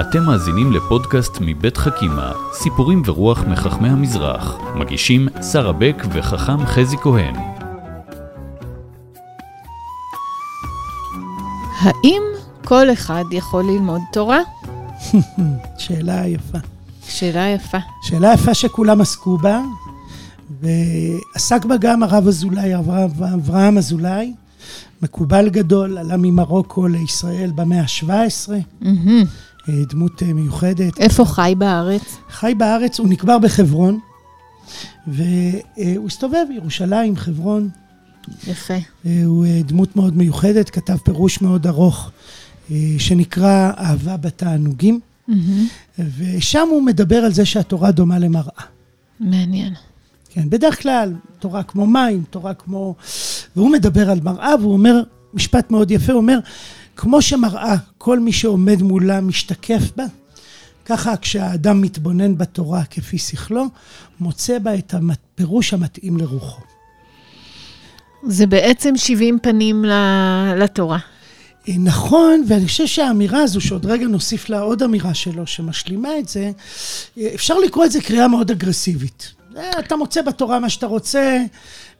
אתם מאזינים לפודקאסט מבית חכימה, סיפורים ורוח מחכמי המזרח. מגישים שרה בק וחכם חזי כהן. האם כל אחד יכול ללמוד תורה? שאלה יפה. שאלה יפה. שאלה יפה שכולם עסקו בה, ועסק בה גם הרב אזולאי, אברהם אזולאי, מקובל גדול, עלה ממרוקו לישראל במאה ה-17, דמות מיוחדת. איפה חי בארץ? חי בארץ, הוא נקבר בחברון, והוא הסתובב, ירושלים, חברון. יפה. הוא דמות מאוד מיוחדת, כתב פירוש מאוד ארוך, שנקרא אהבה בתענוגים, ושם הוא מדבר על זה שהתורה דומה למראה. מעניין. כן, בדרך כלל, תורה כמו מים, תורה כמו... והוא מדבר על מראה, והוא אומר, משפט מאוד יפה, הוא אומר, כמו שמראה, כל מי שעומד מולה משתקף בה, ככה כשהאדם מתבונן בתורה כפי שכלו, מוצא בה את הפירוש המתאים לרוחו. זה בעצם 70 פנים לתורה. נכון, ואני חושב שהאמירה הזו, שעוד רגע נוסיף לה עוד אמירה שלו, שמשלימה את זה, אפשר לקרוא את זה קריאה מאוד אגרסיבית. אתה מוצא בתורה מה שאתה רוצה,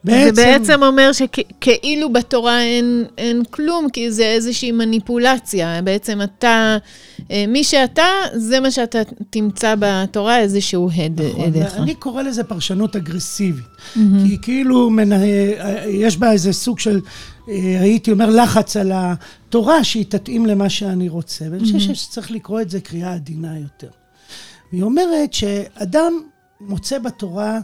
בעצם... זה בעצם אומר שכאילו בתורה אין, אין כלום, כי זה איזושהי מניפולציה. בעצם אתה, מי שאתה, זה מה שאתה תמצא בתורה, איזשהו הד נכון, עדיך. אני קורא לזה פרשנות אגרסיבית. Mm-hmm. כי כאילו מנה, יש בה איזה סוג של, הייתי אומר, לחץ על התורה שהיא תתאים למה שאני רוצה. ואני חושב mm-hmm. שצריך לקרוא את זה קריאה עדינה יותר. והיא אומרת שאדם מוצא בתורה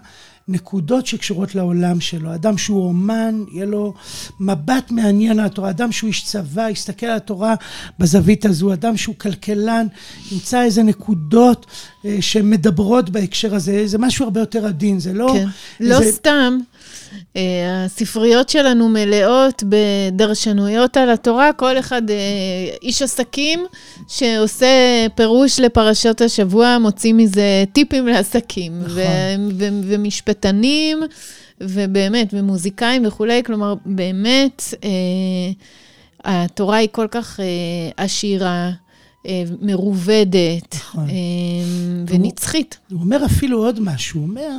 נקודות שקשורות לעולם שלו. אדם שהוא אומן, יהיה לו מבט מעניין על התורה. אדם שהוא איש צבא, יסתכל על התורה בזווית הזו. אדם שהוא כלכלן, ימצא איזה נקודות אה, שמדברות בהקשר הזה. זה משהו הרבה יותר עדין, זה לא... כן. לא זה... סתם. הספריות שלנו מלאות בדרשנויות על התורה, כל אחד איש עסקים שעושה פירוש לפרשות השבוע, מוציא מזה טיפים לעסקים, נכון. ומשפטנים, ובאמת, ומוזיקאים וכולי, כלומר, באמת, התורה היא כל כך עשירה. מרובדת נכון. ונצחית. הוא, הוא אומר אפילו עוד משהו, הוא אומר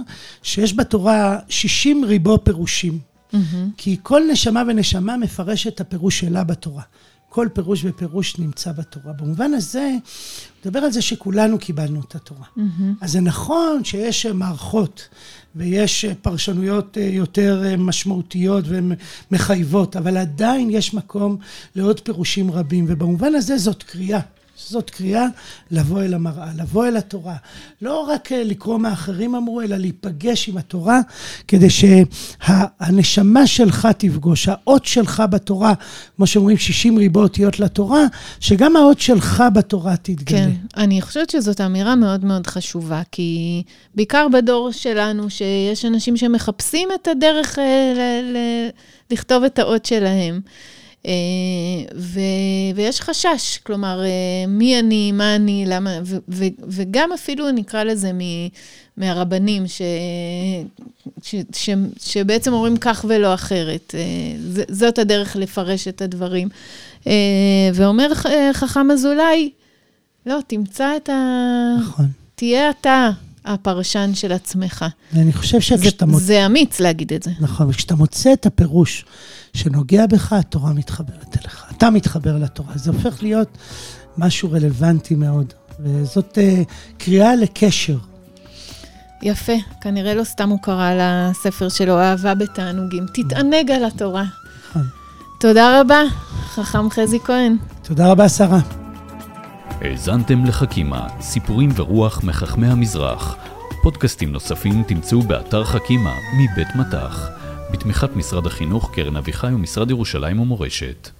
שיש בתורה 60 ריבו פירושים, mm-hmm. כי כל נשמה ונשמה מפרשת את הפירוש שלה בתורה. כל פירוש ופירוש נמצא בתורה. במובן הזה, הוא מדבר על זה שכולנו קיבלנו את התורה. Mm-hmm. אז זה נכון שיש מערכות ויש פרשנויות יותר משמעותיות ומחייבות, אבל עדיין יש מקום לעוד פירושים רבים, ובמובן הזה זאת קריאה. זאת קריאה לבוא אל המראה, לבוא אל התורה. לא רק לקרוא מה אחרים אמרו, אלא להיפגש עם התורה, כדי שהנשמה שלך תפגוש, האות שלך בתורה, כמו שאומרים, 60 ריבו אותיות לתורה, שגם האות שלך בתורה תתגלה. כן, אני חושבת שזאת אמירה מאוד מאוד חשובה, כי בעיקר בדור שלנו, שיש אנשים שמחפשים את הדרך ל- ל- לכתוב את האות שלהם. ו, ויש חשש, כלומר, מי אני, מה אני, למה, ו, ו, וגם אפילו נקרא לזה מ, מהרבנים, ש, ש, ש, שבעצם אומרים כך ולא אחרת. ז, זאת הדרך לפרש את הדברים. ואומר חכם אזולאי, לא, תמצא את ה... נכון. תהיה אתה. הפרשן של עצמך. אני חושב שכשאתה מוצא... זה אמיץ להגיד את זה. נכון, וכשאתה מוצא את הפירוש שנוגע בך, התורה מתחברת אליך. אתה מתחבר לתורה. זה הופך להיות משהו רלוונטי מאוד. וזאת uh, קריאה לקשר. יפה, כנראה לא סתם הוא קרא לספר שלו, אהבה בתענוגים. תתענג על התורה. נכון. תודה רבה, חכם חזי כהן. תודה רבה, שרה. האזנתם לחכימה, סיפורים ורוח מחכמי המזרח. פודקאסטים נוספים תמצאו באתר חכימה מבית מטח, בתמיכת משרד החינוך, קרן אביחי ומשרד ירושלים ומורשת.